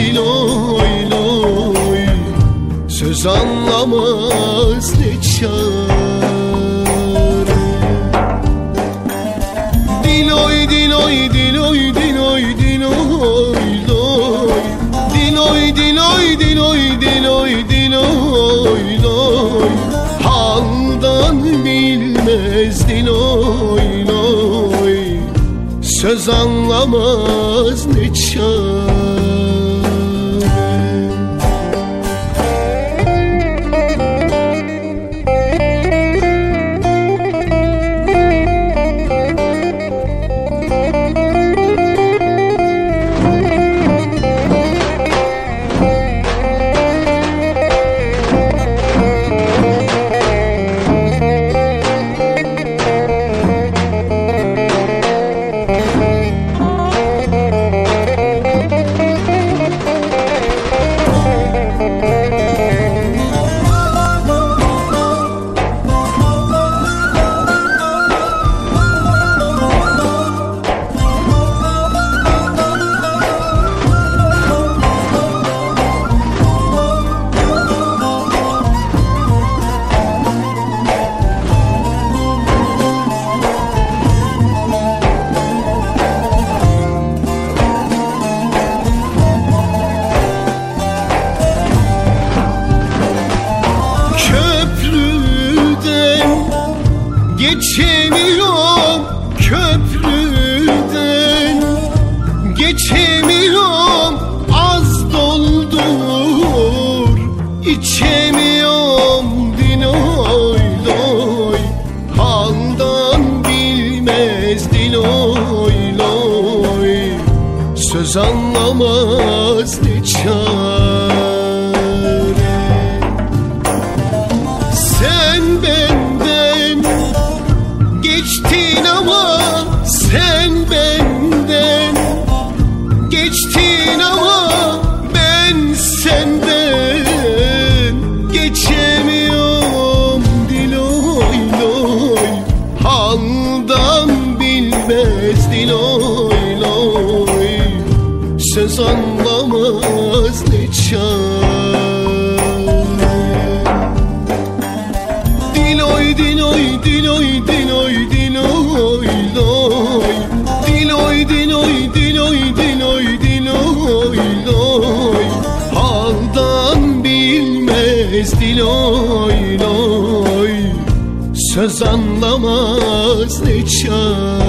diloy loy. Söz anlamaz ne çare. Diloy diloy diloy diloy diloy loy. Diloy diloy diloy diloy diloy loy. Haldan bilmez diloy loy. Söz anlamaz ne çare Geçemiyorum köprüden. Geçemiyorum az doldur. İçemiyorum dinoy loy. Haldan bilmez diloy loy. Söz anlamaz ne çare geçtin ama ben senden geçemiyorum. Diloy loy haldan bilmez. Diloy loy söz anlamaz ne çare. Diloy diloy diloy diloy diloy ezdi loy loy Söz anlamaz ne çare?